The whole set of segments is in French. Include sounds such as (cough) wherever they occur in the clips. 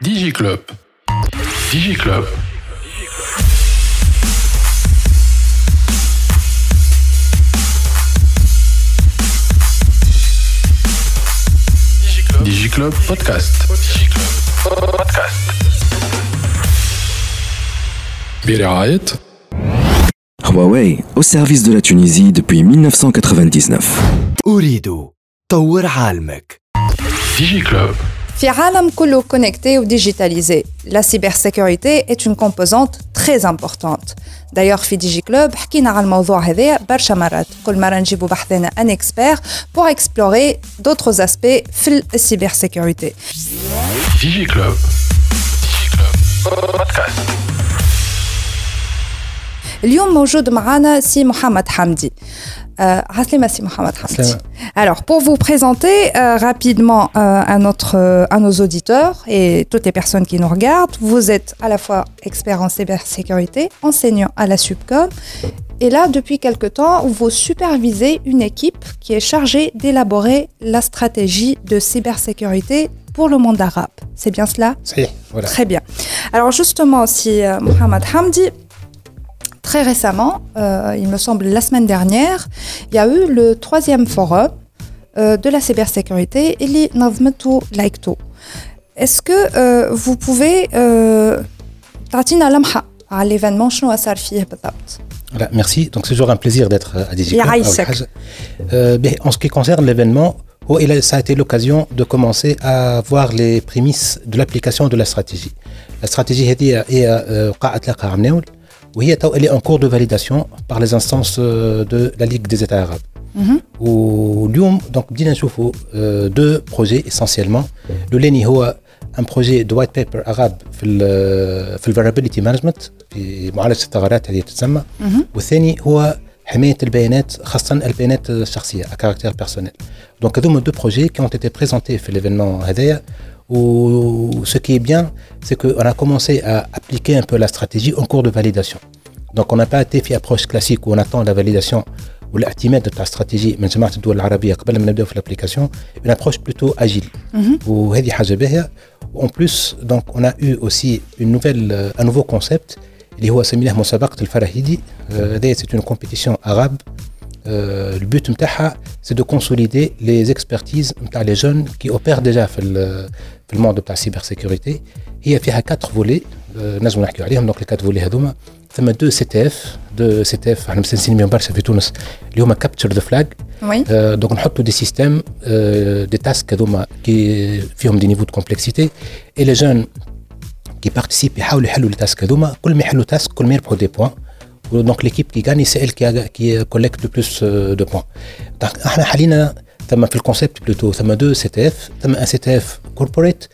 DigiClub. DigiClub. DigiClub Podcast. DigiClub Podcast. برعاية Huawei, au service de la Tunisie depuis 1999. أريد طور عالمك DigiClub. في عالم كله connecté ou digitalisé, la cybersécurité est une composante très importante. D'ailleurs في DigiClub حكينا على الموضوع هذا برشا مرات كل مرة نجيبوا بحثنا un expert pour explorer d'autres aspects في السيبرسيكوريتي DigiClub. DigiClub Podcast. اليوم موجود معنا سي محمد حمدي Euh, عسلامة سي محمد حمدي عسلامة. Alors, pour vous présenter euh, rapidement euh, à, notre, euh, à nos auditeurs et toutes les personnes qui nous regardent, vous êtes à la fois expert en cybersécurité, enseignant à la Subcom, et là, depuis quelque temps, vous supervisez une équipe qui est chargée d'élaborer la stratégie de cybersécurité pour le monde arabe. C'est bien cela صحيح voilà. Très bien. Alors justement, si euh, Mohamed Hamdi, très récemment, euh, il me semble la semaine dernière, il y a eu le troisième forum euh, de la cybersécurité, Eli Nazmetou Laikto. Est-ce que euh, vous pouvez Tatina Lamha à l'événement Chno Asarfi voilà, merci. Donc c'est toujours un plaisir d'être à Digital. Ah, euh, en ce qui concerne l'événement, oh, ça a été l'occasion de commencer à voir les prémices de l'application de la stratégie. La stratégie est هي آه، قاعة لقاء عمناول وهي تو elle est en cours de validation par les instances euh, de la Ligue des États arabes. واليوم دونك بدينا نشوفوا آه، دو بروجي essentiellement الاولاني هو ان بروجي دو وايت بيبر arabe في ال في الفيرابيليتي مانجمنت في معالجه الثغرات هذه تسمى والثاني هو حمايه البيانات خاصه البيانات الشخصيه à caractère personnel donc هذوما دو بروجي qui ont été présentés في l'événement هذايا و ce qui est bien c'est qu'on a commencé à appliquer un peu la stratégie en cours de validation donc on n'a pas été في approche classique où on attend la validation والاعتماد تاع استراتيجي من جماعه الدول العربيه قبل ما نبداو في الابليكاسيون une approche plutôt agile وهذه حاجه باهيه en plus donc on a eu aussi une nouvelle euh, un nouveau concept اللي هو سميناه مسابقه الفراهيدي آه، هذايا c'est une compétition arabe Euh, Euh, le but c'est de consolider les expertises les jeunes qui opèrent déjà dans le monde de la cybersécurité. Il y a quatre volets, euh, nous allons donc les quatre volets. Il y a deux CTF, deux CTF, qui ont Capture the Flag. Oui. Euh, donc on met des systèmes, des tasks qui ont des niveaux de complexité. Et les jeunes qui participent, ils essaient de résoudre les tasks. Tous les tasks, ils marquent des points. بوان دونك ليكيب كي غاني سي ال كي كي كولكت دو بلوس دو بوان دونك احنا حاليا ثم في الكونسيبت بلوتو ثم دو سي تي اف ثم ان سي تي اف كوربوريت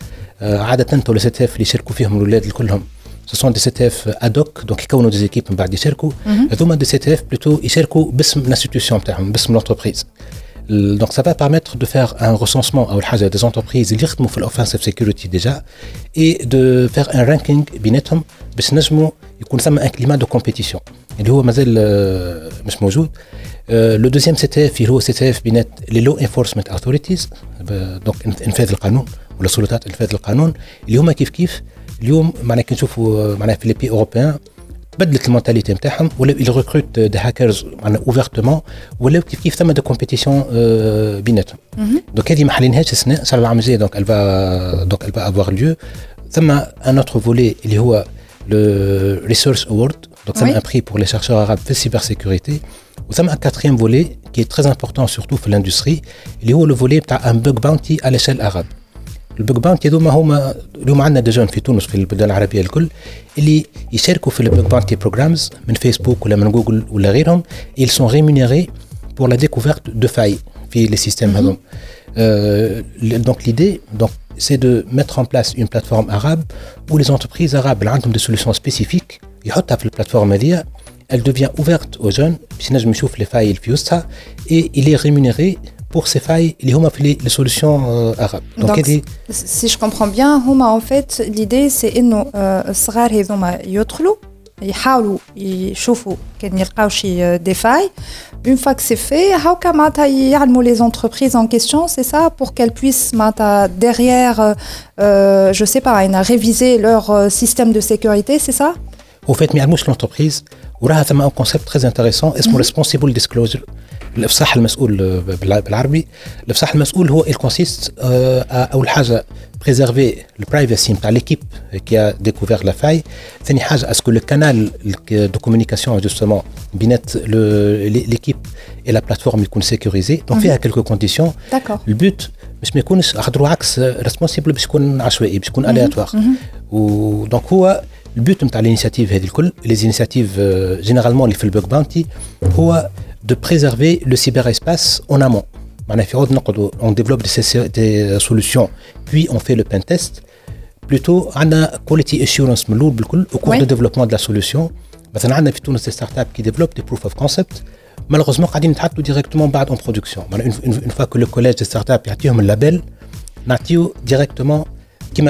عاده تو سي تي اف اللي يشاركوا فيهم الاولاد كلهم سو سون دي سي تي اف ادوك دونك يكونوا دي زيكيب من بعد يشاركوا هذوما دي سي تي اف بلوتو يشاركوا باسم الانستيتيوشن تاعهم باسم لونتربريز Donc ça va permettre de faire un recensement à الحاجة des entreprises اللي يخدموا في الاوفensive security déjà et de faire un ranking بيناتهم باش نجموا يكون ثم un climat de compétition اللي هو مازال آه، مش موجود. لو دوزيام سي تي إف اللي هو سي تي إف بينات لي لو انفورسمنت اوثوريتيز دونك إنفاذ القانون ولا سلطات إنفاذ القانون. اللي هما كيف كيف؟ اليوم معناها كي نشوفوا معناها في لي بي اوروبيان بدلت المونتاليتي نتاعهم ولاو يل ريكروت دي هاكرز معناها اوفرتومون ولاو كيف كيف ثم دي كومبيتيسيون بيناتهم. دونك هذه ما حليناهاش السنة ان شاء الله العام الجاي دونك الفا دونك الفا افوار ليو ثم ان اوتر فولي اللي هو le Resource Award, donc c'est Oui. un prix pour les chercheurs arabes de cybersécurité. Ou ça un quatrième volet qui est très important surtout pour l'industrie, il est le volet بتاع un bug bounty à l'échelle arabe. البوك باونتي هذوما هما اليوم عندنا دي جون في تونس في البلدان العربيه الكل اللي يشاركوا في البوك باونتي بروجرامز من فيسبوك ولا من جوجل ولا غيرهم ils sont rémunérés pour la découverte de failles في les systèmes هذوما Euh, le- Euh, donc l'idée, donc c'est de mettre en place une plateforme arabe où les entreprises arabes ont des solutions spécifiques. La plateforme elle devient ouverte aux jeunes, sinon je me chauffe les failles et il est rémunéré pour ces failles, il y les solutions euh, arabes. Donc, si je comprends bien, en fait, l'idée c'est euh, que les يحاولوا يشوفوا كان يلقاو شي ديفاي une fois que c'est fait هاكا معناتها يعلموا les entreprises en question c'est ça pour qu'elles puissent معناتها derrière euh, je sais pas une réviser leur euh, système de sécurité c'est ça au fait ما يعلموش l'entreprise وراها ثم un concept très intéressant اسمه responsible disclosure الافصاح المسؤول بالعربي الافصاح المسؤول هو il consiste euh, à اول حاجه préserver le privacy نتاع l'équipe qui a découvert la faille ثاني حاجه à ce que le canal de communication justement بينات l'équipe et la plateforme يكون sécurisé donc فيها quelques conditions D'accord. البوت باش ما يكونش خاطر عكس ريسبونسيبل باش يكون عشوائي باش يكون الياتوار ودونك هو البوت نتاع الانيشيتيف هذه الكل لي انيشيتيف جينيرالمون اللي في البوك باونتي هو de préserver le cyberespace en amont. on développe des, euh, solutions, puis on fait le pen test. Plutôt, on a quality assurance au cours ouais. de développement de la solution. Maintenant, on a plutôt des startups qui développent des proof of concept. Malheureusement, on directement en production. Une, fois que le collège des startups a un label, on a directement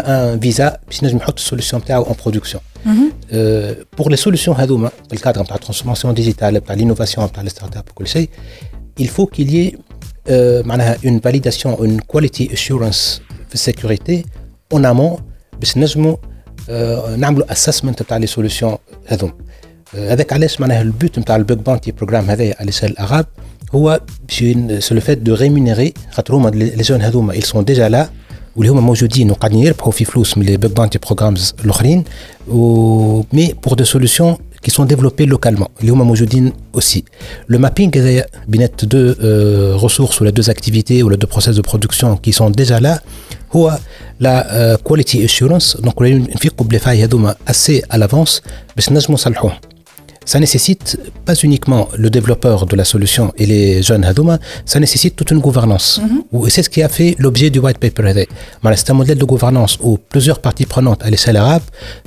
un visa pour une solution en production. Mhm. Euh, pour les solutions hein, dans le cadre de la transformation digitale, de l'innovation, de la startup, il faut qu'il y ait معناها une validation une quality assurance في السيكوريتي en amont باش نجموا آه، نعملوا اسسمنت نتاع لي سوليسيون هذوما آه، هذاك علاش معناها البوت نتاع البيج بانتي بروجرام هذايا على ليشيل الاراب هو سو لو فيت دو ريمونيري خاطر هما لي جون هذوما ils sont déjà là واللي هما موجودين وقاعدين يربحوا في فلوس من لي بيج بانتي بروجرامز الاخرين و مي بور دو سوليسيون qui sont développés localement. Les aussi. Le mapping, bien deux euh, ressources ou les deux activités ou les deux process de production qui sont déjà là, ou la euh, quality assurance, donc on a assez à l'avance, ça nécessite pas uniquement le développeur de la solution et les jeunes Hadouma, ça nécessite toute une gouvernance. Mm-hmm. C'est ce qui a fait l'objet du white paper. C'est un modèle de gouvernance où plusieurs parties prenantes à l'échelle arabe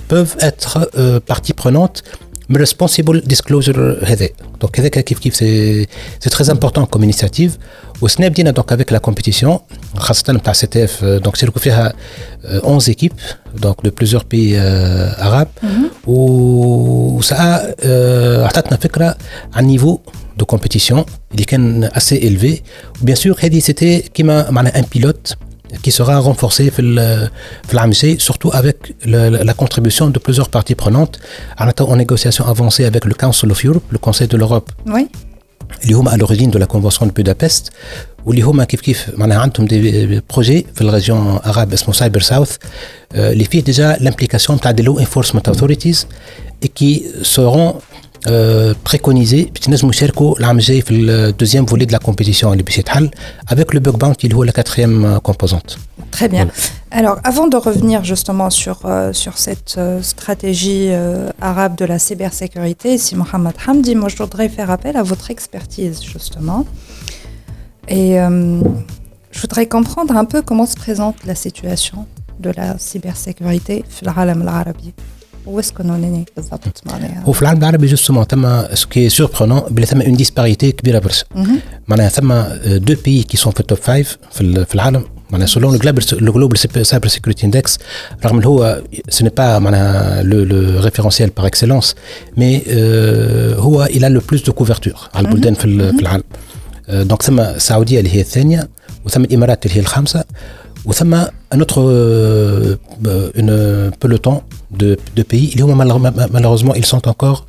peuvent être euh, parties prenantes mais responsible disclosure هذا donc هذاك كيف كيف c'est c'est très important comme initiative وسنا بدينا donc avec la compétition خاصة نتاع سي تي اف donc شاركوا فيها euh, 11 équipes donc de plusieurs pays euh, arabes وساعة euh, اعطتنا فكرة عن نيفو de compétition اللي كان assez élevé bien sûr هذه c'était كيما معناها un pilote qui sera renforcé في ال- في العام الجاي surtout avec le- la contribution de plusieurs parties prenantes en étant en négociation avancée avec le Council of Europe le Conseil de l'Europe Oui. اللي هما à l'origine de la convention de Budapest واللي هما كيف كيف معناها عندهم دي بروجي في الريجيون arabe اسمه سايبر ساوث اللي فيه ديجا l'implication تاع دي لو انفورسمنت authorities et qui seront euh, préconisé l'âme le deuxième volet de la compétition avec le bug bounty la quatrième euh, composante. Très bien. Alors avant de revenir justement sur, euh, sur cette stratégie arabe de la cybersécurité si Mohamed Hamdi moi je voudrais faire appel à votre expertise justement. Et je voudrais comprendre un peu comment se présente la situation de la cybersécurité dans l'Arabie. Où est-ce qu'on en est بالضبط معناها؟ وفي العالم العربي جوستومون ثم سكي سوربرونون بلي ثم اون ديسباريتي كبيره برشا معناها ثم دو بيي كي سون في التوب فايف في, ال- في العالم معناها سولون لو جلوبال سايبر سيكوريتي اندكس رغم اللي هو سو ني با معناها لو ريفيرونسيال بار اكسلونس مي هو الى لو بلوس دو كوفرتور على البلدان في, ال- في العالم دونك ثم السعوديه اللي هي الثانيه وثم الامارات اللي هي الخامسه وثم un autre euh, une peloton de, de pays اللي هما malheure- malheureusement ils sont encore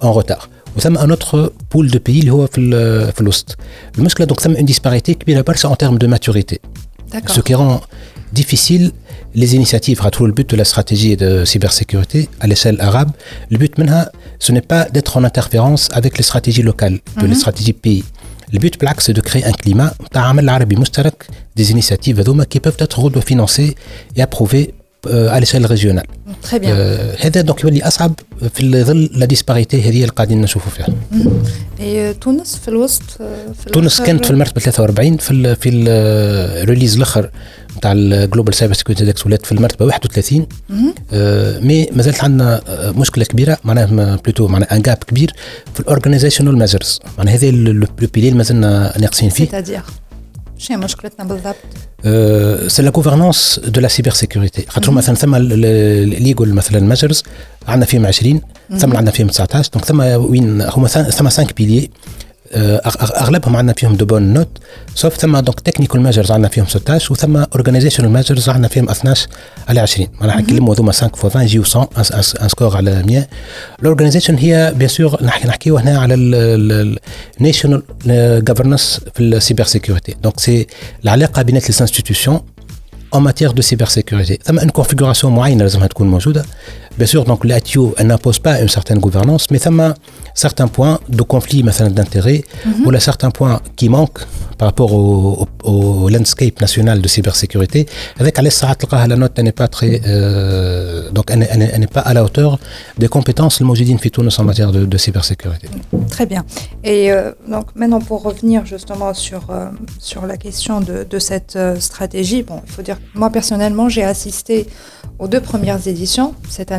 en retard وثم un autre pool de pays اللي هو في ال- في الوسط المشكله دونك ثم une disparité كبيره برشا en termes de maturité D'accord. ce qui rend difficile les initiatives à le but de la stratégie de cybersécurité à l'échelle arabe le but منها ce n'est pas d'être en interférence avec les stratégies locales de les stratégies pays le but بالعكس c'est de créer un climat تاع عمل عربي مشترك des initiatives هذوما qui peuvent être financées et approuvées euh, à l'échelle régionale Très bien. آه، هذا دونك يولي اصعب في ظل لا ديسباريتي هذه اللي قاعدين نشوفوا فيها. Et euh, تونس في الوسط آه، في تونس كانت في المرتبة 43 في ال في الريليز الأخر نتاع الجلوبال سايبر سيكوريتي اندكس ولات في المرتبة 31 آه، مي مازالت عندنا آه، مشكلة كبيرة معناها بلوتو معناها ان جاب كبير في الاورجنايزيشنال ميجرز معناها هذا لو بيلي اللي مازلنا ناقصين فيه. Euh, c'est la gouvernance de la cybersécurité. خاطر مثلا ثم ليجل مثلا ميجرز عندنا فيهم 20 ثم عندنا فيهم 19 دونك ثم وين هما ثم 5 بيلي أغلبهم عندنا فيهم دو بون نوت سوف ثم دونك تكنيكال ميجرز عندنا فيهم 16 وثم اورجانيزيشنال ميجرز عندنا فيهم 12 على 20 معناها نكلموا هذوما 5 فوا 20 يجيو 100 ان سكور على 100 الاورجانيزيشن هي بيان سور نحكي نحكيو هنا على النيشنال جفرنس في السيبر سيكوريتي دونك سي العلاقه بين لي انستيتيوشن en matière de cybersécurité. Ça a une configuration moyenne, Bien sûr, donc l'ATU n'impose pas une certaine gouvernance, mais ça a certains points de conflit d'intérêt mhm. ou là, certains points qui manquent par rapport au, au, landscape national de cybersécurité. Avec la note n'est pas très, euh, donc elle, n'est pas à la hauteur des compétences le Mojidine Fitounos en matière de, de, cybersécurité. Très bien. Et euh, donc maintenant pour revenir justement sur, euh, sur la question de, de cette stratégie, bon, il faut dire, moi personnellement j'ai assisté aux deux premières éditions. Cette année,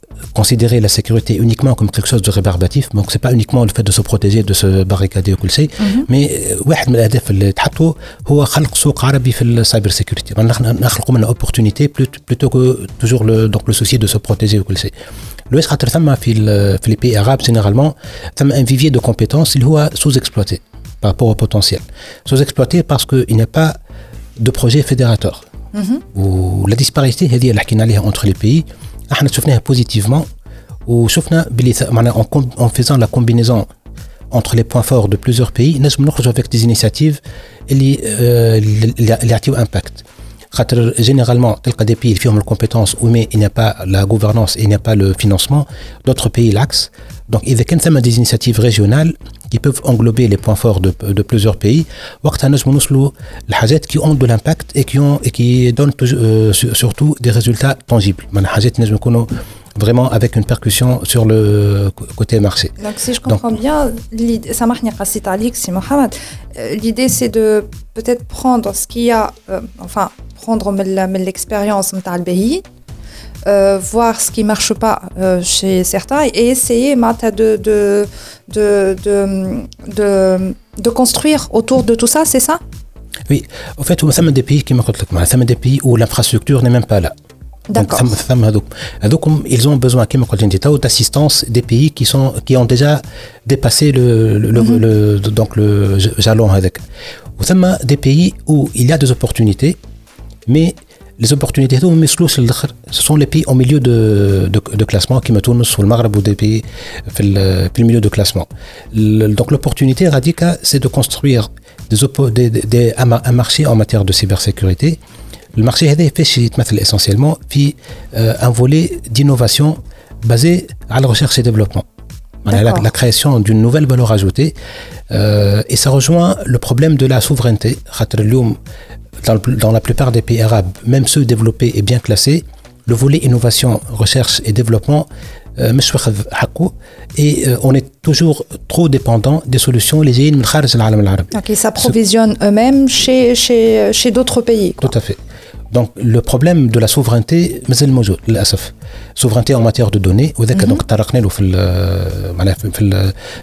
considérer la sécurité uniquement comme quelque chose de rébarbatif donc c'est pas uniquement le fait de se protéger de se barricader وكل شيء mais واحد من الاهداف اللي تحطوا هو خلق سوق عربي في السايبر سيكوريتي نخلقوا منه opportunité plutôt que toujours le donc le souci de se protéger وكل شيء لويش خاطر ثم في في لي بي arabes généralement ثم un vivier de compétences اللي هو sous-exploité par rapport au potentiel sous-exploité parce qu'il n'y a pas de projet fédérateur ولا disparité هذه اللي حكينا عليها entre les pays احنا شفناها بوزيتيفمون وشفنا بلي معناها en faisant la combinaison entre les points forts de plusieurs pays نجم نخرجوا avec des initiatives اللي اللي يعطيو امباكت خاطر généralement تلقى des pays فيهم الكومبيتونس mais il n'y a pas la gouvernance et il n'y a pas le financement d'autres pays l'axe Donc, il y a des initiatives régionales qui peuvent englober les points forts de, plusieurs pays. les qui ont de l'impact et qui, ont, et qui donnent euh, surtout des résultats tangibles. Vraiment avec une percussion sur le côté marché. Donc, si je comprends bien, ça c'est Mohamed. Euh, l'idée, c'est de peut-être prendre ce qu'il y a, euh, enfin, prendre l'expérience de le euh, voir ce qui marche pas euh, chez certains et essayer de, de, de, de, de, de construire autour de tout ça, c'est ça? Oui, en fait, il y a des pays qui me des pays où l'infrastructure n'est même pas là. D'accord. Donc, ils ont besoin d'assistance des pays qui, sont, qui ont déjà dépassé le, le, le, le donc le jalon avec. A des pays où il y a des opportunités, mais les opportunités ce sont les pays au milieu de, de, de classement qui me tournent sur le Maghreb ou des pays dans le milieu de classement. donc l'opportunité radicale, c'est de construire des, des, des, un marché en matière de cybersécurité le marché est fait essentiellement puis euh, un volet d'innovation basé à la recherche et développement. La, la, création d'une nouvelle valeur ajoutée euh, et ça rejoint le problème de la souveraineté. Dans, dans, la plupart des pays arabes, même ceux développés et bien classés, le volet innovation, recherche et développement euh, et euh, on est toujours trop dépendant des solutions les Donc ils s'approvisionnent eux-mêmes chez, chez, chez d'autres pays. Tout à fait. Donc le problème de la souveraineté مازال موجود للاسف souveraineté en matière de données وذاك دونك طرقنا له في معناها في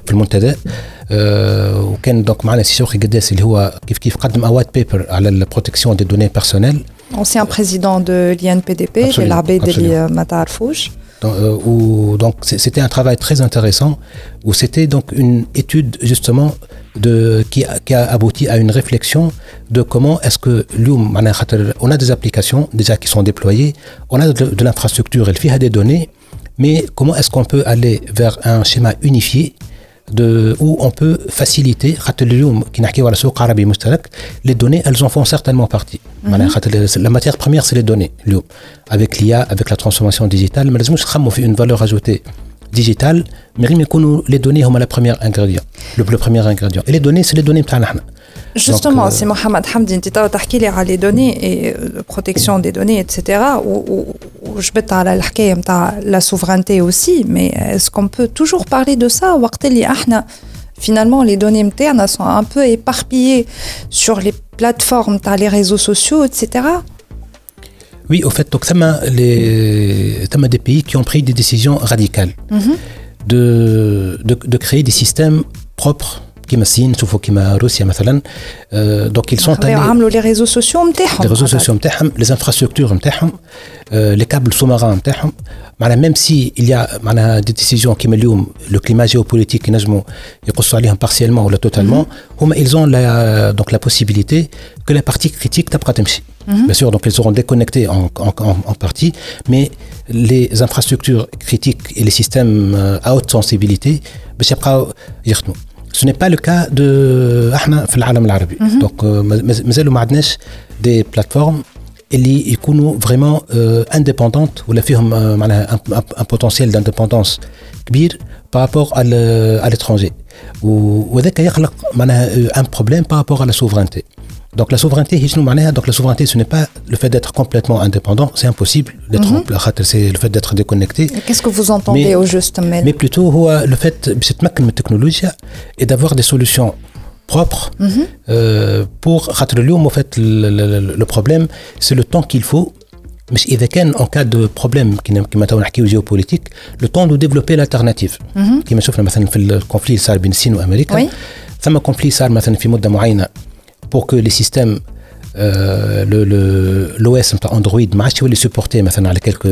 في المنتدى وكان دونك معنا سي شوقي قداس اللي هو كيف كيف قدم اواد بيبر على البروتكسيون دي دوني بيرسونيل ancien président de l'INPDP العباد اللي ما تعرفوش donc c'était un travail très intéressant où c'était donc une étude justement de, qui, a, qui, a, abouti à une réflexion de comment est-ce que on a des applications déjà qui sont déployées, on a de, de l'infrastructure, elle fait des données, mais comment est-ce qu'on peut aller vers un schéma unifié de, où on peut faciliter les données elles en font certainement partie -hmm. la matière première c'est les données avec l'IA avec la transformation digitale mais une valeur ajoutée digital, mais les données sont le premier ingrédient. Le, premier ingrédient. Et les données, c'est les données de Justement, euh, c'est. Mohamed Hamdi, tu as parlé les données et la protection des données, etc. Ou je vais parler de la souveraineté aussi, mais est-ce qu'on peut toujours parler de ça Finalement, les données internes sont un peu éparpillées sur les plateformes, les réseaux sociaux, etc. Oui, au fait, donc, les, ça m'a des pays qui ont pris des décisions radicales de, de, de créer des systèmes propres كيما الصين شوفوا كيما روسيا مثلا آه، دونك ils sont allés عملوا les réseaux sociaux نتاعهم les réseaux sociaux نتاعهم les infrastructures نتاعهم آه، les câbles sous-marins نتاعهم معناها même si il y a معناها des décisions كيما اليوم le climat géopolitique ينجموا يقصوا عليهم partiellement ولا totalement هما ils ont la donc la possibilité que la partie critique تبقى تمشي Bien sûr, donc ils seront déconnectés en, en, en, en partie, mais les infrastructures critiques et les systèmes euh, à haute sensibilité, باش يبقاو يخدموا. Ce n'est pas le cas de احنا في العالم العربي. Donc euh, ماز- مازالوا ما عندناش des plateformes اللي يكونوا vraiment euh, indépendantes ولا فيهم euh, معناها un, un, un potentiel d'indépendance كبير par rapport à le- à l'étranger. و- وذاك يخلق معناها euh, un problème par rapport à la souveraineté. Donc la souveraineté, هي شنو معناها Donc la souveraineté, ce n'est pas le fait d'être complètement indépendant, c'est impossible d'être, خاطر c'est le fait d'être déconnecté. Qu'est-ce que vous entendez Mais- au juste Mel Mais plutôt هو le fait باش تتمكن من التكنولوجيا et d'avoir des solutions propres euh, pour خاطر اليوم en fait le, le, le problème c'est le temps qu'il faut مش اذا كان en cas de problème كيما كيما تو نحكيو جيوبوليتيك le temps de développer l'alternative كيما شفنا مثلا في الكونفلي اللي صار بين الصين وامريكا Oui. ثم كونفلي صار مثلا في مده معينه pour que les systèmes euh, le le l'OS نتاع اندرويد ما عادش يولي سوبورتي مثلا على quelques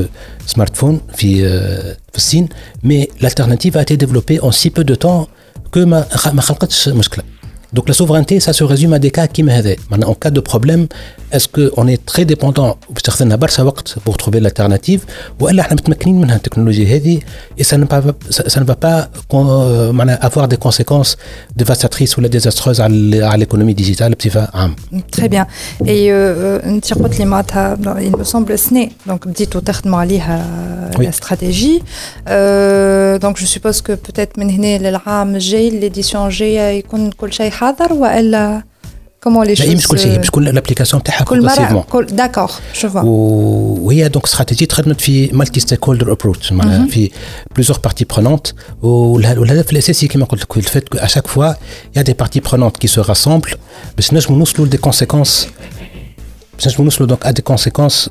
سمارت في آه، في الصين مي l'alternative a été développée en si peu de temps que ما خ- ما خلقتش مشكله donc la souveraineté, ça se résume à des cas qui Maintenant, en cas de problème, est-ce qu'on est très dépendant pour trouver l'alternative ou alors on est la technologie et ça ne, va, ça, ne va pas euh, avoir des conséquences dévastatrices ou désastreuses à l'économie digitale Très bien. Et euh, euh, il me semble ce donc dit tout la stratégie. Donc je suppose que peut-être l'édition G, il y a حاضر والا comment les لا هي choses مش كل شيء se- باش تكون l'application تاعها كل مرة progressivement. كل d'accord je vois. و- وهي دونك استراتيجيه خدمت في مالتي ستيك هولدر ابروتش معناها في بليزور بارتي برونونت والهدف الاساسي كما قلت لك الفات ا شاك فوا يا دي بارتي برونونت كي سو راسامبل باش نجموا نوصلوا لدي كونسيكونس باش نجموا نوصلوا دونك ا دي كونسيكونس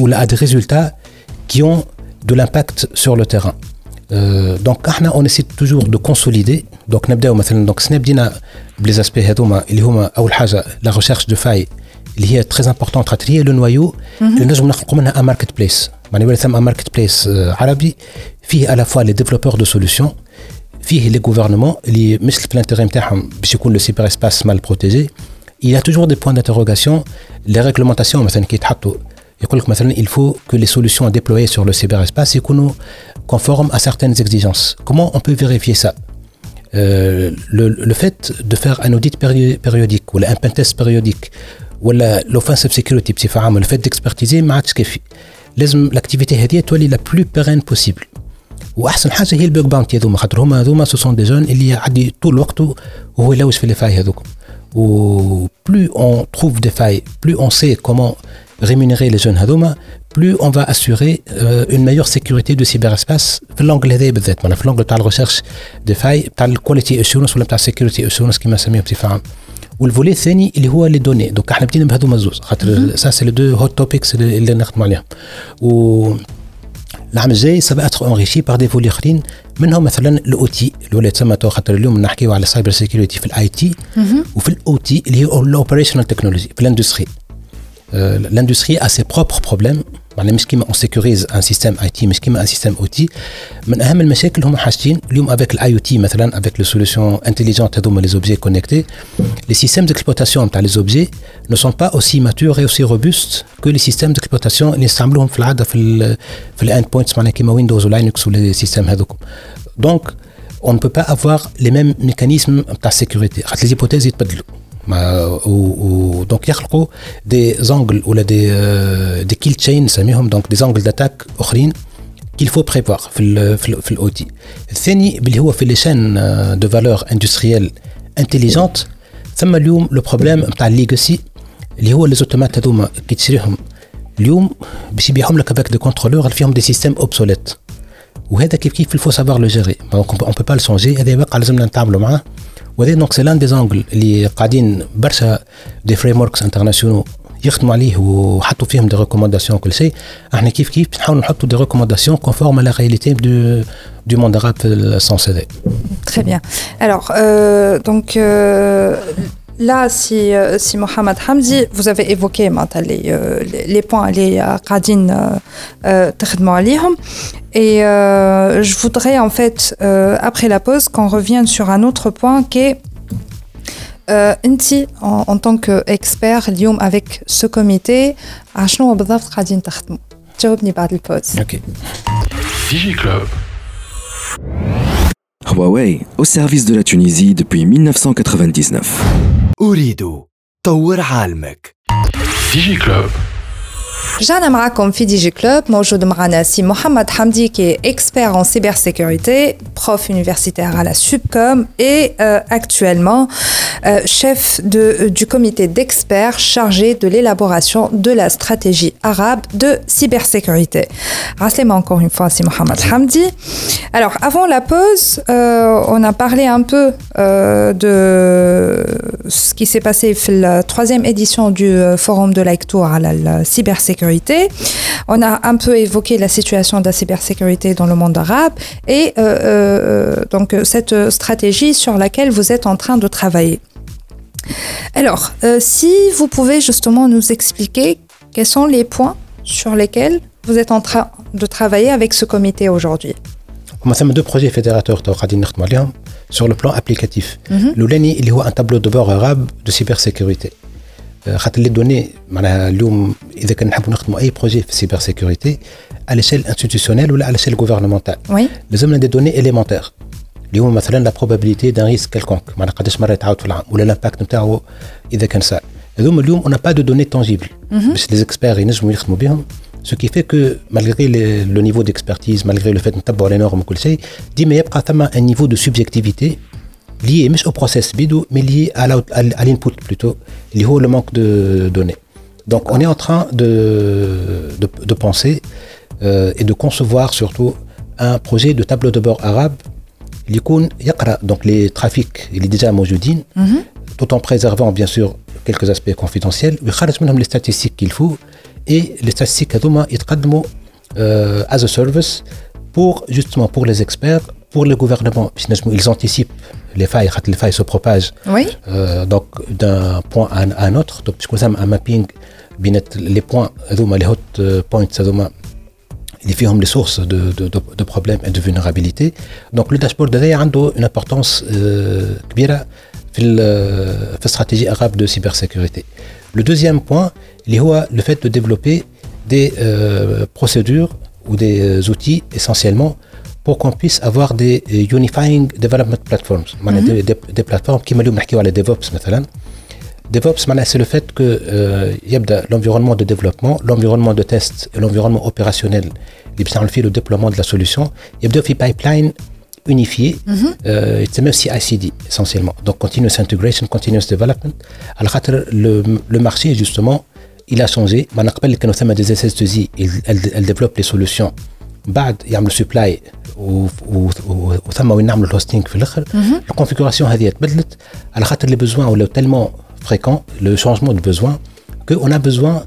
ولا ا دي ريزولتا كي اون دو لامباكت سور لو تيران دونك احنا اون اسي توجور دو كونسوليدي دونك نبداو مثلا دونك سنا بدينا بلي زاسبي هذوما اللي هما اول حاجه لا ريشيرش دو فاي اللي هي تري امبورتون خاطر هي لو نوايو اللي نجم نخلقوا منها ان ماركت بليس معناها يولي ثم ان ماركت بليس عربي فيه الا فوا لي ديفلوبور دو سوليسيون فيه لي غوفرنمون اللي مش في الانتري نتاعهم باش يكون لو سيبر اسباس مال بروتيجي il y a toujours des points d'interrogation les réglementations مثلا كي يتحطوا يقول لك مثلا il faut que les solutions déployées sur le cyberespace يكونوا conformes à certaines exigences comment on peut vérifier ça Euh, le, le fait de faire un audit péri- périodique ou un pentest périodique ou l'offensive security بصفة عامة le fait d'expertiser ما عادش كافي لازم الاكتيفيتي هذه تولي la plus pérenne possible واحسن حاجه هي البيج باونتي هذوما خاطر هما هذوما سو سون دي جون اللي يعدي طول وقته وهو يلوج في لي فاي هذوك و plus on trouve des failles plus on sait comment rémunérer les jeunes هذوما plus on va assurer euh, une meilleure sécurité du cyberespace في اللونجل هذا بالذات معناها في اللونجل تاع الريشيرش دي فاي تاع الكواليتي اشورنس ولا تاع السيكوريتي اشورنس كما نسميه بصفه عامه والفولي الثاني اللي هو لي دوني دونك احنا بدينا بهذوما الزوز خاطر سا سي لو دو هوت توبكس اللي نخدموا عليهم و العام الجاي سبق اتر انريشي بار دي فولي اخرين منهم مثلا الاو تي اللي ولا تسمى تو خاطر اليوم نحكيو على السايبر سيكيورتي في الاي تي وفي الاو تي اللي هي الاوبريشنال تكنولوجي في الاندستري الاندستري ا سي بروبر بروبليم معناها مش كيما اون سيكوريز ان سيستيم اي تي مش كيما ان سيستيم او تي من اهم المشاكل هما حاجتين اليوم افيك الاي او تي مثلا افيك لو سوليسيون انتيليجونت هذوما لي زوبجي كونيكتي les systèmes d'exploitation تاع les objets ne sont pas aussi matures et aussi robustes que les systèmes d'exploitation اللي نستعملوهم في العاده في ال في الاند بوينتس معناها كيما ويندوز ولينكس ولا سيستم هذوكم دونك on ne peut pas avoir les mêmes mécanismes تاع sécurité خاطر les hypothèses يتبدلوا ما و, و دونك يخلقوا دي زونجل ولا دي دي كيل تشين نسميهم دونك دي زونجل داتاك اخرين qu'il faut prévoir في ال في ال في الاوتي الثاني اللي هو في لي شين دو فالور اندستريال انتيليجونت ثم اليوم لو بروبليم نتاع الليجاسي اللي هو لي زوتومات هذوما كي تشريهم اليوم باش يبيعهم لك افيك دي كونترولور فيهم دي سيستيم اوبسوليت وهذا كيف كيف الفو سافوار لو جيري اون بو با شونجي هذا واقع لازمنا نتعاملوا معاه وهذا دونك سي لان دي زونغل اللي قاعدين برشا دي فريم وركس انترناسيونال يخدموا عليه وحطوا فيهم دي ريكومونداسيون كل شيء احنا كيف كيف نحاولوا نحطوا دي ريكومونداسيون كونفورم لا رياليتي دو du monde arabe sans CD. Très bien. Alors, euh, donc, euh, là, si, euh, si Mohamed Hamdi, vous avez évoqué maintenant, les, euh, les, les points, les Qadin euh, et euh, je voudrais en fait, euh, après la pause, qu'on revienne sur un autre point qui est انت en, en tant qu'expert اليوم avec ce comité شنو بالضبط قاعدين تخدموا جاوبني بعد البوز اوكي Digi Club. Huawei, au service de la Tunisie depuis 1999. أريد طور عالمك Digi Club. رجعنا معكم في دي جي كلوب موجود معنا سي محمد حمدي qui est expert en cybersécurité, prof universitaire à la Subcom et euh, actuellement euh, chef de, du comité d'experts chargé de l'élaboration de la stratégie arabe de cybersécurité. Rappelez-moi encore une fois, c'est Mohamed Hamdi. Alors, avant la pause, euh, on a parlé un peu euh, de ce qui s'est passé dans la troisième édition du euh, forum de Tour à la, la on a un peu évoqué la situation de la cybersécurité dans le monde arabe et euh, euh, donc euh, cette stratégie sur laquelle vous êtes en train de travailler. Alors, si vous pouvez justement nous expliquer quels sont les points sur lesquels vous êtes en train de travailler avec ce comité aujourd'hui. On a deux projets fédérateurs sur le plan applicatif. Mm il y a un tableau de bord arabe de cybersécurité. خاطر لي دوني معناها اليوم اذا كان نحبوا نخدموا اي بروجي في السيبر سيكوريتي على شيل انستيتيوسيونيل ولا على شيل غوفرنمونتال Oui. لازمنا دي دوني اليمونتير اليوم مثلا لا بروبابيليتي دان ريسك كيلكونك معناها قداش مره يتعاود في العام ولا الامباكت نتاعو اذا كان صار هذوما اليوم اون با دو دوني تونجيبل باش لي زيكسبير ينجموا يخدموا بهم Ce qui fait que malgré les- le niveau d'expertise, malgré le fait نتبعوا les normes وكل شيء ديما يبقى ثم un niveau de subjectivité lié, mais au process bidou, mais lié à l'input plutôt, lié au le manque de données. Donc on est en train de, de, de penser euh, et de concevoir surtout un projet de tableau de bord arabe, donc les trafics, il est déjà moujoudine, mm -hmm. tout en préservant bien sûr quelques aspects confidentiels, les statistiques qu'il faut, et les statistiques ils euh, as a service pour justement pour les experts, pour le gouvernement, ils anticipent les failles خاطر les failles se propagent Oui. euh, donc d'un point à un, à un autre donc باش يكون un mapping بين les points هذوما les hot points هذوما اللي فيهم les sources de, de, de, de problèmes et de vulnérabilité donc le dashboard هذايا عنده une importance euh, كبيره في ال- في الاستراتيجيه arabe de cybersécurité le deuxième point اللي هو le fait de développer des euh, procédures ou des euh, outils essentiellement pour qu'on puisse avoir des euh, unifying development platforms معناها des, des, des plateformes كيما اليوم نحكيو على DevOps مثلا DevOps معناها c'est le fait que euh, يبدا l'environnement de développement l'environnement de test et l'environnement opérationnel اللي باش نعمل فيه le déploiement de la solution يبداو في pipeline unifié euh, يتسمى سي اي سي دي essentiellement donc continuous integration continuous development على خاطر le, le marché justement il a changé معناها قبل كانوا ثم des SS2I elles, elles développent les solutions بعد يعملوا سبلاي وثم وين نعملوا الهوستينغ في الاخر الكونفيغوراسيون هذه تبدلت على خاطر لي بوزوان ولاو تellement fréquents le changement de besoin que on a besoin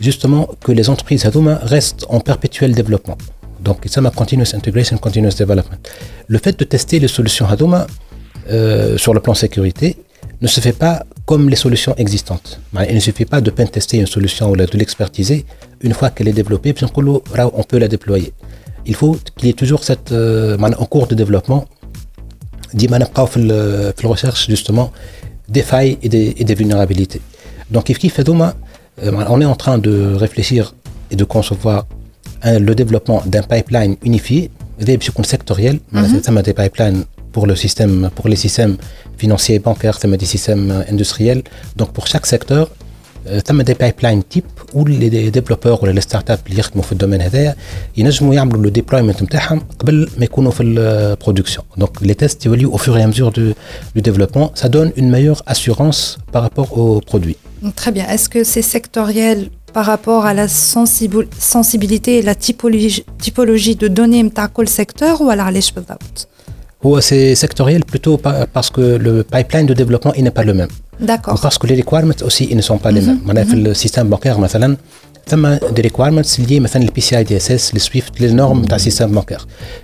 justement que les entreprises هذوما restent en perpétuel développement donc ça ma continuous integration continuous development le fait de tester les solutions هذوما euh, sur le plan sécurité ne se fait pas comme les solutions existantes. معناها Il ne suffit pas de pen tester une solution ou de l'expertiser une fois qu'elle est développée, puis نقولوا راه on peut la déployer. il faut qu'il y ait toujours cette euh, en cours de développement dit la euh, recherche justement des failles et des, et des vulnérabilités. Donc euh, on est en train de réfléchir et de concevoir un, le développement d'un pipeline unifié des sectoriel mhm. ça m'a des pipelines pour le système pour les systèmes financiers et bancaires ça des systèmes industriels. Donc pour chaque secteur ثم دي بايب لاين تيب واللي ديفلوبور ولا الستارت اب اللي يخدموا في الدومين هذايا ينجموا يعملوا لو ديبلويمنت نتاعهم قبل ما يكونوا في البرودكسيون دونك لي تيست يوليو او فور اي مزور دو دو ديفلوبمون سا دون اون ميور اسيورونس بار رابور او برودوي Très bien. Est-ce que c'est sectoriel par rapport à la sensibil- sensibilité et la typologie, typologie de données متاع كل secteur ou alors علاش بالضبط هو سي سيكتوريال بلوتو parce que le pipeline de développement il n'est pas le même D'accord. parce que les requirements aussi ils ne sont pas les mêmes معناها في السيستم بانكير مثلا ثم des requirements liés مثلا للبي سي اي دي اس اس للسويفت للنورم تاع السيستم بانكير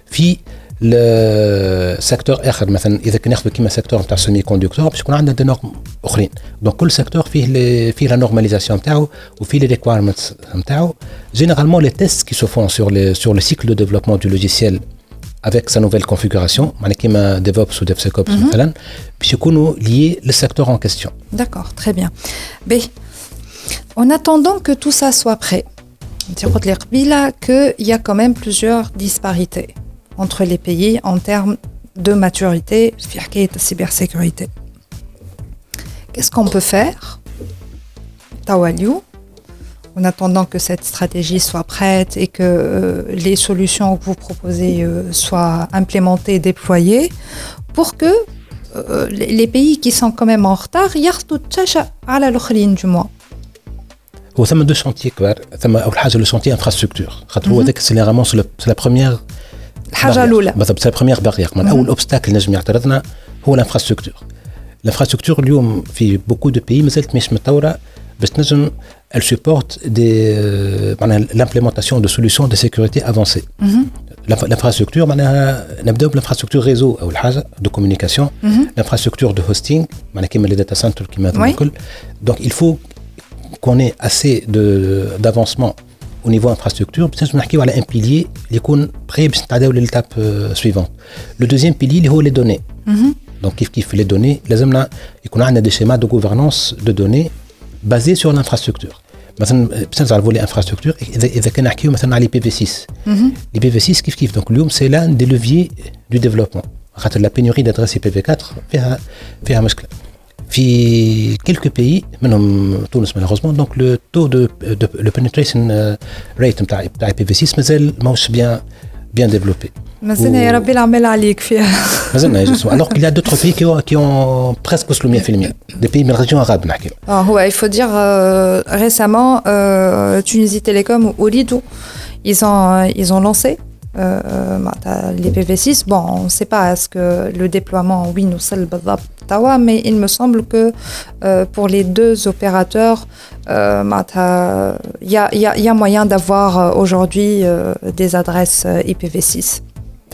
في السيكتور اخر مثلا اذا كان ناخذ كيما سيكتور تاع سيمي كوندكتور باش يكون عندنا دي نورم اخرين دونك كل سيكتور فيه لي فيه لا نورماليزاسيون نتاعو وفيه لي ريكوايرمنتس نتاعو جينيرالمون لي تيست qui se font sur les sur le cycle de développement du logiciel avec sa nouvelle configuration, comme DevOps ou DevSecOps, mm -hmm. puis lié le secteur en question. D'accord, très bien. B. En attendant que tout ça soit prêt, qu'il y a quand même plusieurs disparités entre les pays en termes de maturité, de cybersécurité. Qu'est-ce qu'on peut faire Tawaliou en attendant que cette stratégie soit prête et que euh, les solutions que vous proposez euh, soient implémentées et déployées pour que euh, les les pays qui sont quand même en retard ياخذوا التشا على الاخرين du moins. هو ثم دو شونتيي كبار ثم اول حاجه لو شونتيي انفراستركتور خاطر هو ذاك سينيرامون سي لا بروميير الحاجه الاولى بالضبط سي بروميير باريير من اول اوبستاكل نجم يعترضنا هو الانفراستركتور الانفراستركتور اليوم في بوكو دو بيي مازالت مش متطوره باش تنجم elle supporte euh, l'implémentation de solutions de sécurité avancées. Mm-hmm. L'infrastructure, l'infrastructure réseau euh, de communication, mhm. l'infrastructure de hosting, les data centers qui. Donc il faut qu'on ait assez d'avancement au niveau infrastructure. Peut-être un pilier qui est prêt à l'étape euh, suivante. Le deuxième pilier, c'est les données. Mhm. Donc, kif, kif, les données, il y a des schémas de gouvernance de données دو دوني بازي سور الانفراستركتور مثلا باش نرجع لفولي انفراستركتور اذا اذا كان نحكيو مثلا على بي في 6 لي بي في 6 كيف كيف دونك اليوم سي لان دي لوفيي دو ديفلوبمون خاطر لا بينوري دادريس بي في 4 فيها فيها مشكله في quelques pays منهم تونس malheureusement donc le taux de, de le penetration euh, rate نتاع نتاع IPv6 مازال ماهوش bien bien développé مازلنا يا ربي العمل عليك فيها. alors qu'il y a d'autres pays qui ont, qui ont presque des pays de la région arabe. Ah, il faut dire euh, récemment, euh, Tunisie Télécom ou Lidou, ils ont, euh, ils ont lancé euh, bah, les PV6. Bon, on ne sait pas est-ce que le déploiement, oui, nous sommes mais il me semble que pour les deux opérateurs, bah, il y, a, moyen d'avoir aujourd'hui des adresses IPv6.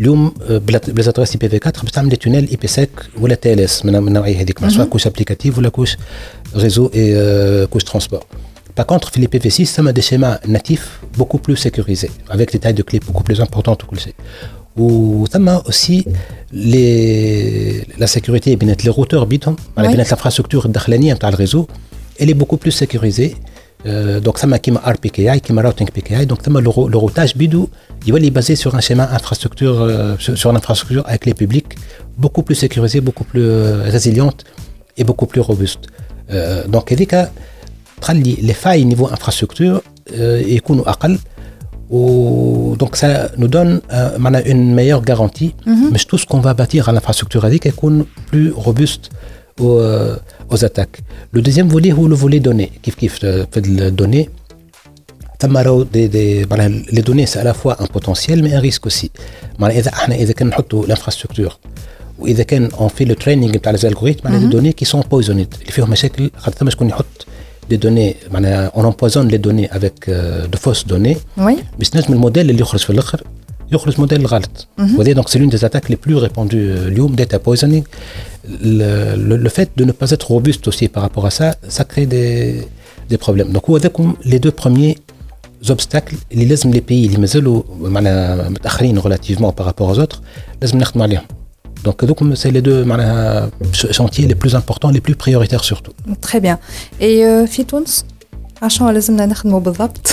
اليوم آه، بلا بلا ادريس اي بي في 4 باش تعمل دي تونيل اي بي سيك ولا تي ال اس من من النوعيه هذيك سواء كوش ابليكاتيف ولا كوش ريزو اي كوش ترونسبور Par contre, في les PV6, ça a des schémas natifs beaucoup plus sécurisés, avec des tailles de clés beaucoup plus importantes ou كل شيء. وثم aussi les, la sécurité بين les routeurs بينهم على Oui. بين l'infrastructure الداخلانيه نتاع الريزو elle est beaucoup plus sécurisée Euh, donc ثم كيما RPKI كيما routing PKI donc ثم le, rou- le routage بيدو يولي basé sur un schéma infrastructure euh, sur, sur une infrastructure avec les publics beaucoup plus sécurisée beaucoup plus euh, résiliente et beaucoup plus robuste euh, donc هذيك تخلي les failles niveau infrastructure euh, يكونوا اقل و donc ça nous donne euh, معناها une meilleure garantie مش tout ce qu'on va bâtir à l'infrastructure هذيك يكون plus robuste aux attaques. Le deuxième volet, c'est le volet données. Kif kif, les données. Des, des, les données, c'est à la fois un potentiel, mais un risque aussi. l'infrastructure, ou on fait le training des algorithmes, mm -hmm. données qui sont empoisonnées. Il fait un des données, on empoisonne les données avec euh, de fausses données. Oui. Mais le modèle, il يخرج في الاخر يخرج موديل غلط وهذه دونك سي لون دي اتاك لي بلو ريباندو اليوم داتا بويزنينغ le, le fait de ne pas être robuste aussi par rapport à ça, ça crée des, des problèmes. Donc, هو هذاكم les deux premiers obstacles اللي لازم les pays اللي مازالوا معناها متاخرين relativement par rapport aux autres لازم نخدم عليهم. Donc, هذوكم c'est les deux معناها chantiers les plus importants, les plus prioritaires surtout. Très bien. Et euh, في تونس عشان لازمنا نخدموا بالضبط